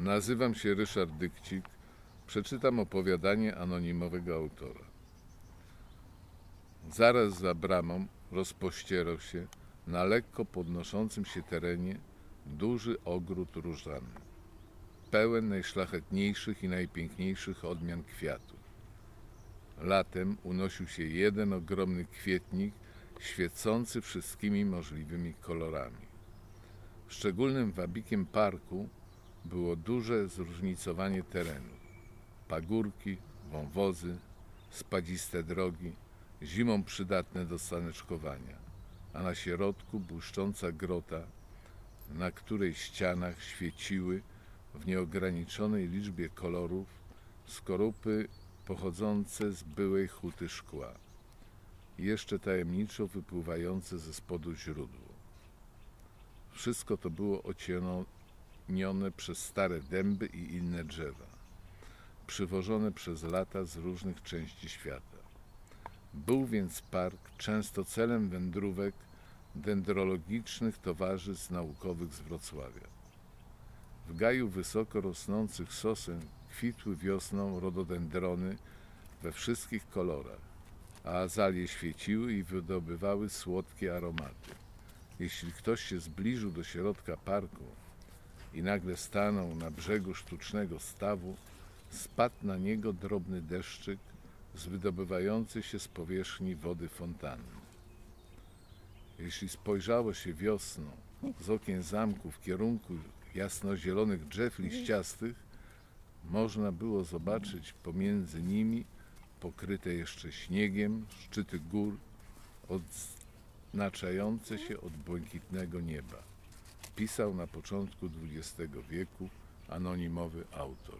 Nazywam się Ryszard Dykcik. Przeczytam opowiadanie anonimowego autora. Zaraz za bramą rozpościerał się na lekko podnoszącym się terenie duży ogród różany, pełen najszlachetniejszych i najpiękniejszych odmian kwiatów. Latem unosił się jeden ogromny kwietnik, świecący wszystkimi możliwymi kolorami. Szczególnym wabikiem parku było duże zróżnicowanie terenu. Pagórki, wąwozy, spadziste drogi, zimą przydatne do saneczkowania, a na środku błyszcząca grota, na której ścianach świeciły w nieograniczonej liczbie kolorów skorupy pochodzące z byłej huty szkła jeszcze tajemniczo wypływające ze spodu źródło. Wszystko to było ocienione przez stare dęby i inne drzewa, przywożone przez lata z różnych części świata. Był więc park często celem wędrówek dendrologicznych towarzystw naukowych z Wrocławia. W gaju wysoko rosnących sosen kwitły wiosną rododendrony we wszystkich kolorach, a azalie świeciły i wydobywały słodkie aromaty. Jeśli ktoś się zbliżył do środka parku i nagle stanął na brzegu sztucznego stawu, spadł na niego drobny deszczyk z wydobywającej się z powierzchni wody fontanny. Jeśli spojrzało się wiosną z okien zamku w kierunku jasnozielonych drzew liściastych, można było zobaczyć pomiędzy nimi pokryte jeszcze śniegiem szczyty gór odznaczające się od błękitnego nieba. Pisał na początku XX wieku anonimowy autor.